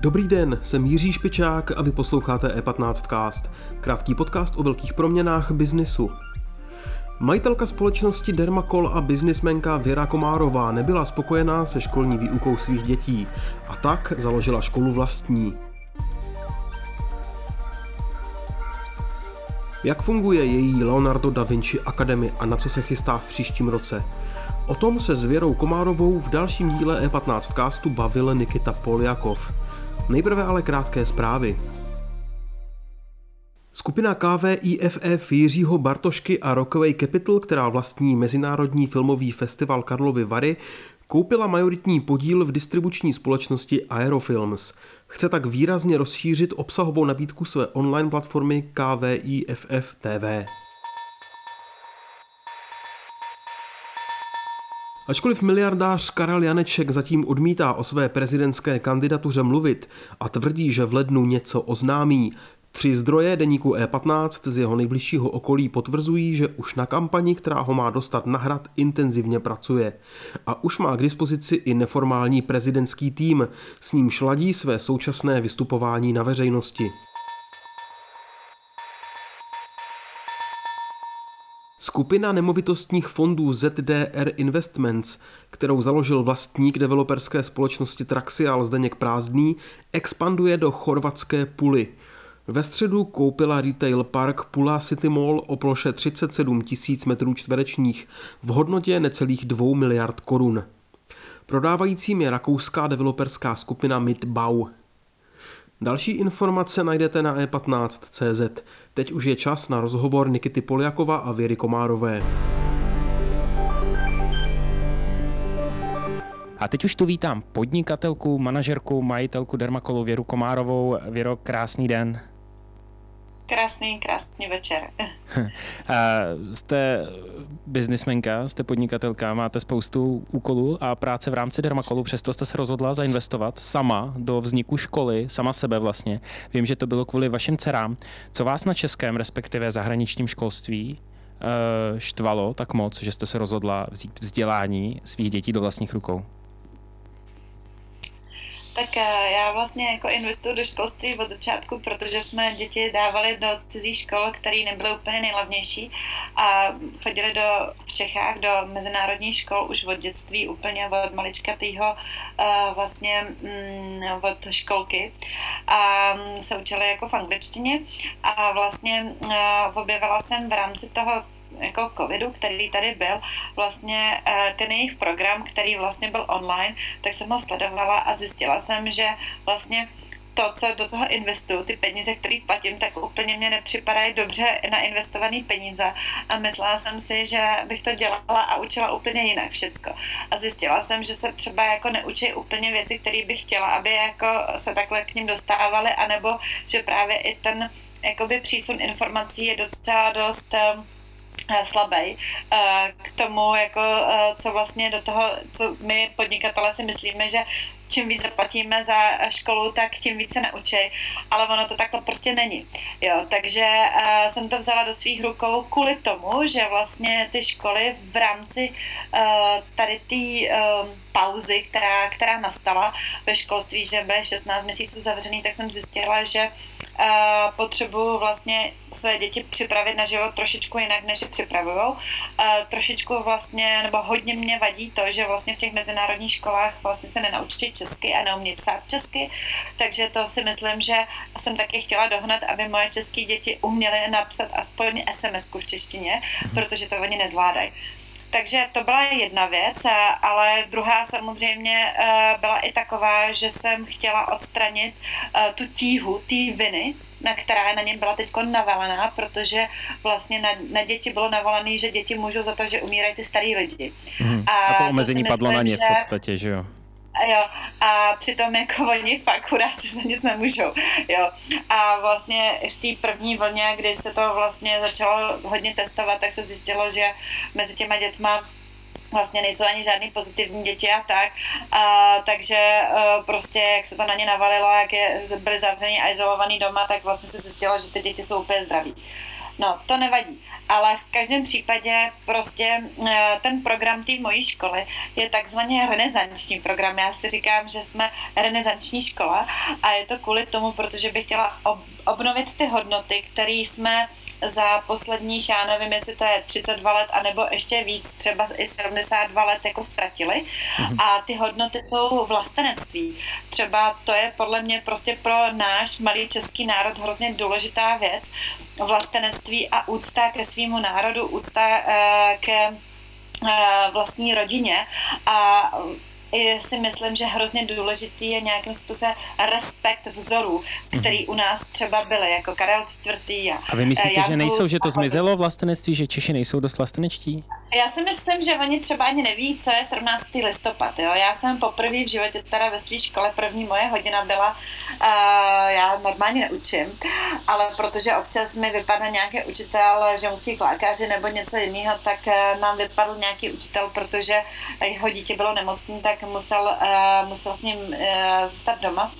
Dobrý den, jsem Jiří Špičák a vy posloucháte E15cast, krátký podcast o velkých proměnách biznisu. Majitelka společnosti Dermacol a biznismenka Věra Komárová nebyla spokojená se školní výukou svých dětí a tak založila školu vlastní. Jak funguje její Leonardo da Vinci Academy a na co se chystá v příštím roce? O tom se s Věrou Komárovou v dalším díle E15 castu bavil Nikita Poljakov. Nejprve ale krátké zprávy. Skupina KVIFF Jiřího Bartošky a Rockway Capital, která vlastní Mezinárodní filmový festival Karlovy Vary, koupila majoritní podíl v distribuční společnosti Aerofilms. Chce tak výrazně rozšířit obsahovou nabídku své online platformy KVIFF TV. Ačkoliv miliardář Karel Janeček zatím odmítá o své prezidentské kandidatuře mluvit a tvrdí, že v lednu něco oznámí, Tři zdroje deníku E15 z jeho nejbližšího okolí potvrzují, že už na kampani, která ho má dostat na hrad, intenzivně pracuje. A už má k dispozici i neformální prezidentský tým, s ním šladí své současné vystupování na veřejnosti. Skupina nemovitostních fondů ZDR Investments, kterou založil vlastník developerské společnosti Traxial Zdeněk Prázdný, expanduje do chorvatské Puly. Ve středu koupila retail park Pula City Mall o ploše 37 tisíc metrů čtverečních v hodnotě necelých 2 miliard korun. Prodávajícím je rakouská developerská skupina Midbau. Další informace najdete na e15.cz. Teď už je čas na rozhovor Nikity Poljakova a Věry Komárové. A teď už tu vítám podnikatelku, manažerku, majitelku Dermakolu Věru Komárovou. Věro, krásný den. Krásný, krásný večer. jste biznismenka, jste podnikatelka, máte spoustu úkolů a práce v rámci Dermakolu, přesto jste se rozhodla zainvestovat sama do vzniku školy, sama sebe vlastně. Vím, že to bylo kvůli vašim dcerám. Co vás na českém, respektive zahraničním školství eh, štvalo tak moc, že jste se rozhodla vzít vzdělání svých dětí do vlastních rukou? Tak eh, já vlastně jako investuju do školství od začátku, protože jsme děti dávali do cizí škol, které nebyly úplně nejlavnější a chodili do, v Čechách do mezinárodních škol už od dětství, úplně od maličkatýho eh, vlastně mm, od školky. A mm, se učili jako v angličtině a vlastně eh, objevila jsem v rámci toho jako covidu, který tady byl, vlastně eh, ten jejich program, který vlastně byl online, tak jsem ho sledovala a zjistila jsem, že vlastně to, co do toho investuju, ty peníze, které platím, tak úplně mě nepřipadají dobře na investované peníze. A myslela jsem si, že bych to dělala a učila úplně jinak všecko. A zjistila jsem, že se třeba jako neučí úplně věci, které bych chtěla, aby jako se takhle k ním dostávaly, anebo že právě i ten jakoby přísun informací je docela dost Eh, slabý eh, k tomu, jako, eh, co vlastně do toho, co my podnikatele si myslíme, že čím víc zaplatíme za školu, tak tím více naučí, ale ono to takhle prostě není. Jo, takže uh, jsem to vzala do svých rukou kvůli tomu, že vlastně ty školy v rámci uh, tady té pauzy, která, která nastala ve školství, že byly 16 měsíců zavřený, tak jsem zjistila, že uh, potřebuju vlastně své děti připravit na život trošičku jinak, než je připravují. Uh, trošičku vlastně, nebo hodně mě vadí to, že vlastně v těch mezinárodních školách vlastně se nenaučí česky a neumí psát česky, takže to si myslím, že jsem taky chtěla dohnat, aby moje české děti uměly napsat aspoň sms v češtině, mhm. protože to oni nezvládají. Takže to byla jedna věc, ale druhá samozřejmě eh, byla i taková, že jsem chtěla odstranit eh, tu tíhu, té viny, na která na ně byla teď navalená, protože vlastně na, na děti bylo navalené, že děti můžou za to, že umírají ty starý lidi. Mm. A, a to omezení to padlo myslím, na ně v podstatě, že jo? A jo, a přitom jako oni fakt chudáci za nic nemůžou, jo. A vlastně v té první vlně, kdy se to vlastně začalo hodně testovat, tak se zjistilo, že mezi těma dětma vlastně nejsou ani žádný pozitivní děti a tak. A, takže a, e, prostě, jak se to na ně navalilo, jak je, byli zavřený a izolovaný doma, tak vlastně se zjistilo, že ty děti jsou úplně zdraví. No, to nevadí, ale v každém případě prostě eh, ten program té mojí školy je takzvaně renesanční program. Já si říkám, že jsme renesanční škola a je to kvůli tomu, protože bych chtěla obnovit ty hodnoty, které jsme za posledních, já nevím, jestli to je 32 let, anebo ještě víc, třeba i 72 let jako ztratili. Mhm. A ty hodnoty jsou vlastenectví. Třeba to je podle mě prostě pro náš malý český národ hrozně důležitá věc. Vlastenectví a úcta ke svýmu národu, úcta uh, ke uh, vlastní rodině a si myslím, že hrozně důležitý je nějakým způsobem respekt vzorů, který mm-hmm. u nás třeba byly, jako Karel IV. A, a vy myslíte, že nejsou, že to zmizelo vlastenectví, že Češi nejsou dost vlastenečtí? Já si myslím, že oni třeba ani neví, co je 17. listopad. Jo? Já jsem poprvé v životě teda ve své škole, první moje hodina byla, uh, já normálně neučím, ale protože občas mi vypadne nějaký učitel, že musí k lékaři nebo něco jiného, tak uh, nám vypadl nějaký učitel, protože jeho dítě bylo nemocné, tak musel, uh, musel s ním uh, zůstat doma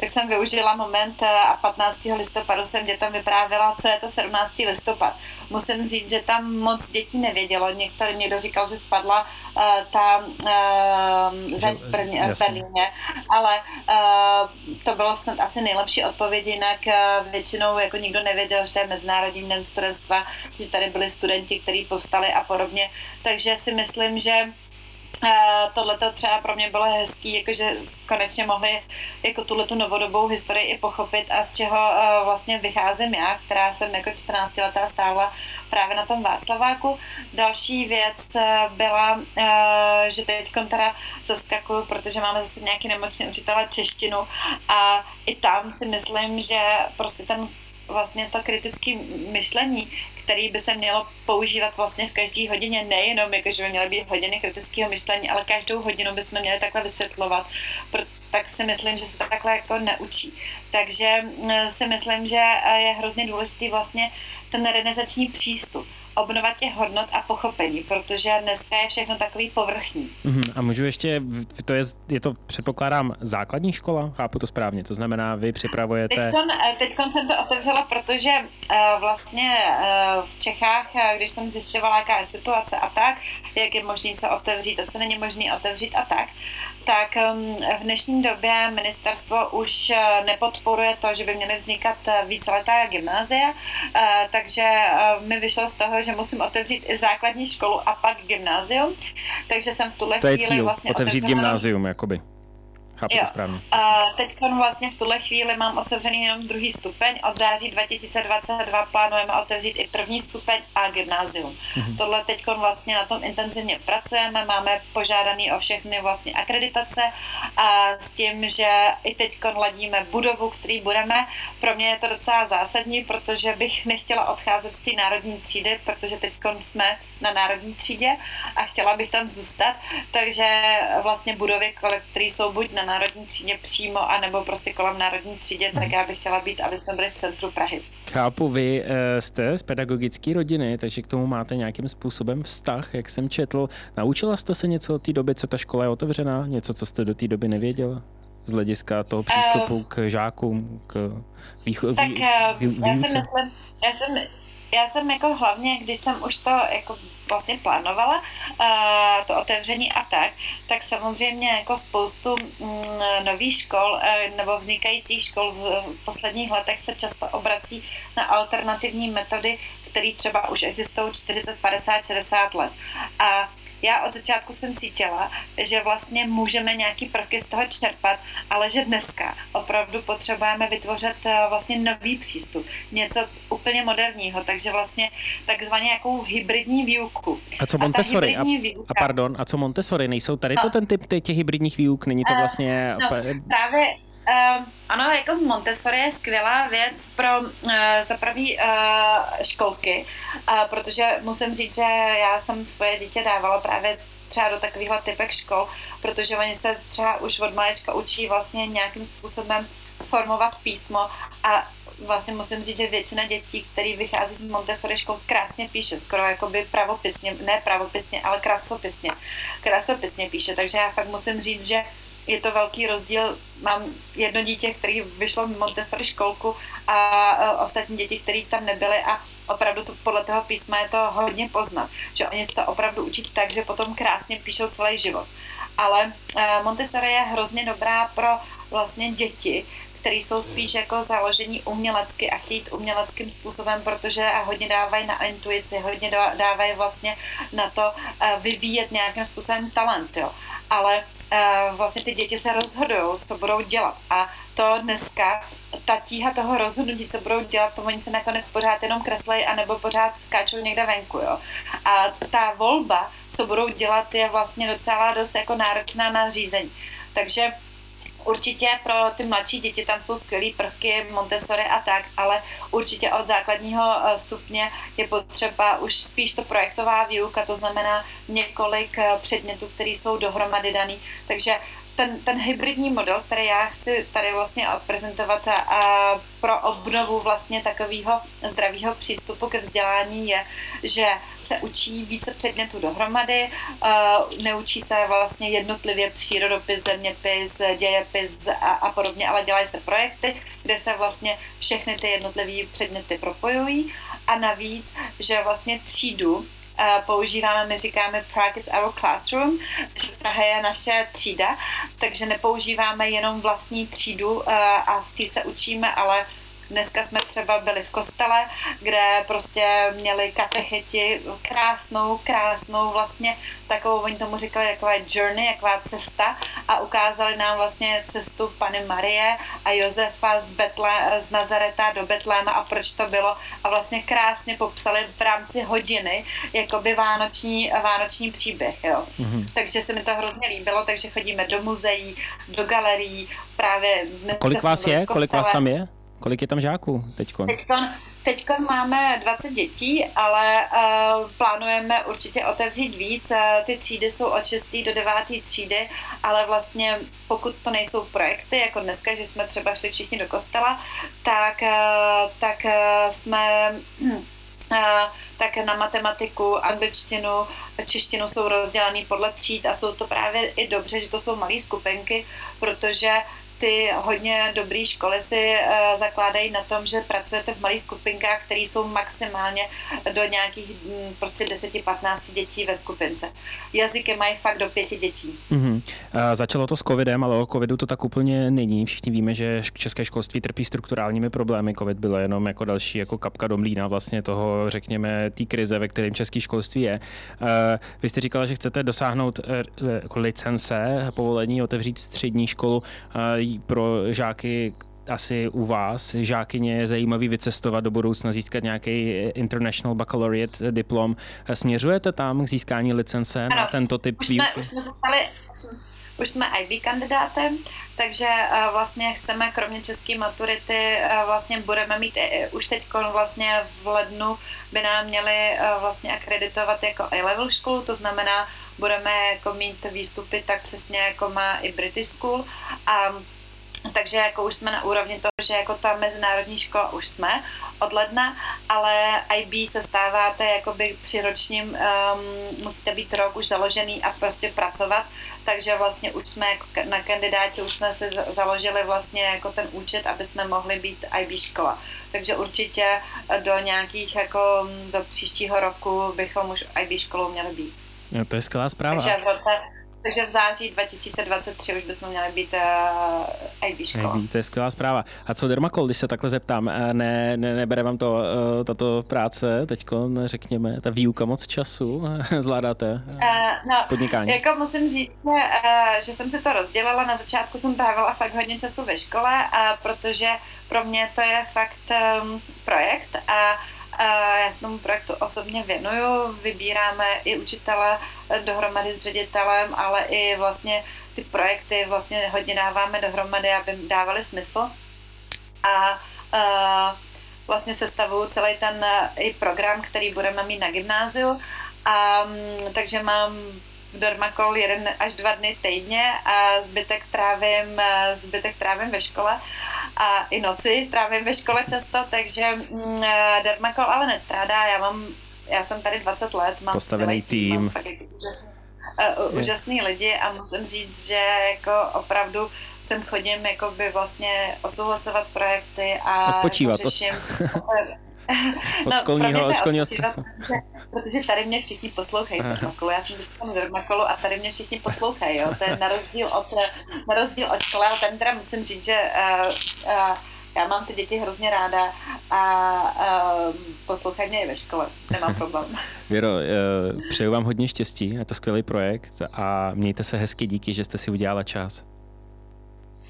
tak jsem využila moment a 15. listopadu jsem dětem vyprávěla, co je to 17. listopad. Musím říct, že tam moc dětí nevědělo. Některý někdo říkal, že spadla uh, ta uh, zeď v, Brně, v Berlíně, ale uh, to bylo snad asi nejlepší odpověď, jinak uh, většinou jako nikdo nevěděl, že to je Mezinárodní den studentstva, že tady byli studenti, kteří povstali a podobně. Takže si myslím, že tohle to třeba pro mě bylo hezký, jakože konečně mohli jako tuhle tu novodobou historii i pochopit a z čeho uh, vlastně vycházím já, která jsem jako 14 letá stála právě na tom Václaváku. Další věc uh, byla, že teď teda zaskakuju, protože máme zase nějaký nemocný učitele češtinu a i tam si myslím, že prostě ten vlastně to kritické myšlení, který by se mělo používat vlastně v každé hodině, nejenom jako, že by měly být hodiny kritického myšlení, ale každou hodinu bychom měli takhle vysvětlovat, tak si myslím, že se takhle jako neučí. Takže mm, si myslím, že je hrozně důležitý vlastně ten renesační přístup obnova těch hodnot a pochopení, protože dneska je všechno takový povrchní. Uh-huh. A můžu ještě, to je, je to, předpokládám, základní škola? Chápu to správně, to znamená, vy připravujete... Teďkon, eh, teďkon jsem to otevřela, protože uh, vlastně uh, v Čechách, když jsem zjišťovala, jaká je situace a tak, jak je možné co otevřít a co není možné otevřít a tak, tak v dnešní době ministerstvo už uh, nepodporuje to, že by měly vznikat uh, víceletá gymnázia, uh, takže mi vyšlo z toho, že musím otevřít i základní školu a pak gymnázium, takže jsem v tuhle to je chvíli cíl, vlastně otevřít gymnázium, jakoby. Chápu jo. to správně. A teď vlastně v tuhle chvíli mám otevřený jenom druhý stupeň. Od září 2022 plánujeme otevřít i první stupeň a gymnázium. Mm-hmm. Tohle teď vlastně na tom intenzivně pracujeme, máme požádaný o všechny vlastně akreditace a s tím, že i teď ladíme budovu, který budeme. Pro mě je to docela zásadní, protože bych nechtěla odcházet z té národní třídy, protože teď jsme na národní třídě a chtěla bych tam zůstat. Takže vlastně budovy, které jsou buď na národní třídě přímo, anebo prostě kolem národní třídě, tak já bych chtěla být, aby jsme byli v centru Prahy. Chápu, vy eh, jste z pedagogické rodiny, takže k tomu máte nějakým způsobem vztah, jak jsem četl. Naučila jste se něco od té doby, co ta škola je otevřená? Něco, co jste do té doby nevěděla? Z hlediska toho přístupu uh, k žákům, k výcho- tak, vý, vý, vý, já si myslím, já jsem, já jsem jako hlavně, když jsem už to jako vlastně plánovala, uh, to otevření a tak, tak samozřejmě jako spoustu mm, nových škol uh, nebo vznikajících škol v, v posledních letech se často obrací na alternativní metody, které třeba už existují 40, 50, 60 let. A já od začátku jsem cítila, že vlastně můžeme nějaký prvky z toho čerpat, ale že dneska opravdu potřebujeme vytvořit eh, vlastně nový přístup, něco úplně moderního, takže vlastně takzvaně jakou hybridní výuku. A co Montessori? A, výuka, a pardon, a co Montessori? Nejsou tady no, to ten typ těch hybridních výuk? Není to eh, vlastně... No, právě Uh, ano, jako Montessori je skvělá věc pro uh, za prvý uh, školky, uh, protože musím říct, že já jsem svoje dítě dávala právě třeba do takovýchhle typek škol, protože oni se třeba už od malečka učí vlastně nějakým způsobem formovat písmo a vlastně musím říct, že většina dětí, který vychází z Montessori škol, krásně píše, skoro jakoby pravopisně, ne pravopisně, ale krasopisně, krasopisně píše, takže já fakt musím říct, že je to velký rozdíl. Mám jedno dítě, který vyšlo Montessori školku a ostatní děti, které tam nebyly a opravdu to, podle toho písma je to hodně poznat, že oni se to opravdu učí tak, že potom krásně píšou celý život. Ale uh, Montessori je hrozně dobrá pro vlastně děti, který jsou spíš jako založení umělecky a chtějí uměleckým způsobem, protože hodně dávají na intuici, hodně dávají vlastně na to eh, vyvíjet nějakým způsobem talent, jo. Ale eh, vlastně ty děti se rozhodují, co budou dělat. A to dneska, ta tíha toho rozhodnutí, co budou dělat, to oni se nakonec pořád jenom kreslej, anebo pořád skáčou někde venku, jo. A ta volba, co budou dělat, je vlastně docela dost jako náročná na řízení. Takže Určitě pro ty mladší děti tam jsou skvělé prvky Montessori a tak, ale určitě od základního eh, stupně je potřeba už spíš to projektová výuka, to znamená několik eh, předmětů, které jsou dohromady daný. Takže ten, ten hybridní model, který já chci tady vlastně prezentovat a pro obnovu vlastně takového zdravého přístupu ke vzdělání je, že se učí více předmětů dohromady, neučí se vlastně jednotlivě přírodopis, zeměpis, dějepis a, a podobně, ale dělají se projekty, kde se vlastně všechny ty jednotlivé předměty propojují. A navíc, že vlastně třídu používáme, my říkáme Prague is our classroom, že Praha je naše třída, takže nepoužíváme jenom vlastní třídu a v té se učíme, ale Dneska jsme třeba byli v kostele, kde prostě měli katecheti krásnou, krásnou vlastně takovou, oni tomu říkali taková journey, taková cesta a ukázali nám vlastně cestu Pany Marie a Josefa z, Betle, z Nazareta do Betléma a proč to bylo a vlastně krásně popsali v rámci hodiny jakoby vánoční, vánoční příběh, jo. Mm-hmm. Takže se mi to hrozně líbilo, takže chodíme do muzeí, do galerií, právě... Kolik vás je? Kolik vás tam je? Kolik je tam žáků teďkon? Teďkon, teďkon máme 20 dětí, ale uh, plánujeme určitě otevřít víc. Uh, ty třídy jsou od 6. do 9. třídy, ale vlastně pokud to nejsou projekty, jako dneska, že jsme třeba šli všichni do kostela, tak, uh, tak uh, jsme... Uh, tak na matematiku, angličtinu, češtinu jsou rozdělaný podle tříd a jsou to právě i dobře, že to jsou malé skupinky, protože ty hodně dobré školy si uh, zakládají na tom, že pracujete v malých skupinkách, které jsou maximálně do nějakých m, prostě 10-15 dětí ve skupince. Jazyky mají fakt do pěti dětí. Mm-hmm. Začalo to s covidem, ale o covidu to tak úplně není. Všichni víme, že české školství trpí strukturálními problémy. Covid bylo jenom jako další jako kapka do mlína vlastně toho, řekněme, té krize, ve kterém české školství je. Vy jste říkala, že chcete dosáhnout uh, jako licence, povolení otevřít střední školu. Pro žáky asi u vás, žákyně, je zajímavý vycestovat do budoucna, získat nějaký International Baccalaureate diplom. Směřujete tam k získání licence ano, na tento typ už jsme, už jsme se stali, už jsme IB kandidátem, takže uh, vlastně chceme kromě české maturity uh, vlastně budeme mít už teď vlastně v lednu by nám měli vlastně akreditovat jako A-level školu, to znamená budeme jako mít výstupy tak přesně jako má i British School. A takže jako už jsme na úrovni toho, že jako ta mezinárodní škola už jsme od ledna, ale IB se stáváte jakoby přiročním, um, musíte být rok už založený a prostě pracovat, takže vlastně už jsme jako na kandidátě už jsme si založili vlastně jako ten účet, aby jsme mohli být IB škola. Takže určitě do nějakých jako do příštího roku bychom už IB školou měli být. No, to je skvělá zpráva. Takže v roce, takže v září 2023 už bychom měli být uh, IB škola. IB, to je skvělá zpráva. A co Dermakol, když se takhle zeptám, eh, ne, ne, nebere vám to, uh, tato práce teď, řekněme, ta výuka moc času, zvládáte uh, no, podnikání? Jako musím říct, že, uh, že jsem se to rozdělila. Na začátku jsem trávila fakt hodně času ve škole, a protože pro mě to je fakt um, projekt a já se tomu projektu osobně věnuju, vybíráme i učitele dohromady s ředitelem, ale i vlastně ty projekty vlastně hodně dáváme dohromady, aby dávaly smysl. A vlastně sestavuju celý ten i program, který budeme mít na gymnáziu. A, takže mám v Dormakol jeden až dva dny týdně a zbytek trávím, zbytek trávím ve škole a i noci trávím ve škole často, takže mm, Dermakol ale nestrádá, já mám, já jsem tady 20 let, mám postavený tým, mám fakt úžasný, uh, úžasný lidi a musím říct, že jako opravdu sem chodím jako by vlastně odsouhlasovat projekty a Odpočívat. řeším, Od no, školního, od školního stresu. Protože, protože tady mě všichni poslouchají Dermakolu. Já jsem teď na Dermakolu a tady mě všichni poslouchají. Jo. To je na rozdíl od, na rozdíl od školy, ale tam teda musím říct, že uh, uh, já mám ty děti hrozně ráda a uh, poslouchají mě i ve škole, nemám problém. Věro, uh, přeju vám hodně štěstí, je to skvělý projekt a mějte se hezky, díky, že jste si udělala čas.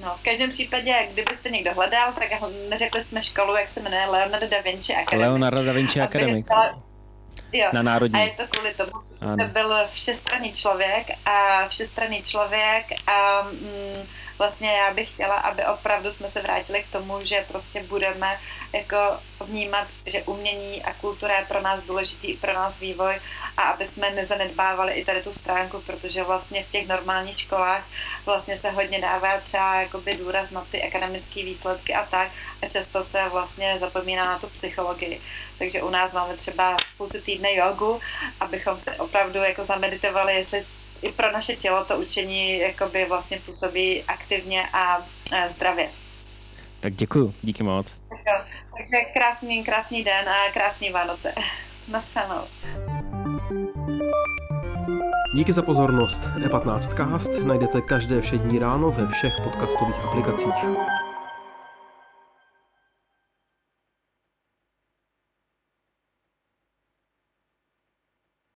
No, v každém případě, kdybyste někdo hledal, tak neřekli jsme školu, jak se jmenuje Leonardo da Vinci Academy. Leonardo da Vinci Academy. Jo. Na národní. A je to kvůli tomu, že to byl všestranný člověk a všestranný člověk a mm, vlastně já bych chtěla, aby opravdu jsme se vrátili k tomu, že prostě budeme jako vnímat, že umění a kultura je pro nás důležitý, pro nás vývoj a aby jsme nezanedbávali i tady tu stránku, protože vlastně v těch normálních školách vlastně se hodně dává třeba jakoby důraz na ty akademické výsledky a tak a často se vlastně zapomíná na tu psychologii. Takže u nás máme třeba půlce týdne jogu, abychom se opravdu jako zameditovali, jestli i pro naše tělo to učení jakoby vlastně působí aktivně a zdravě. Tak děkuju, díky moc. Tak jo, takže krásný, krásný den a krásný Vánoce. Naschledanou. Díky za pozornost. E15cast najdete každé všední ráno ve všech podcastových aplikacích.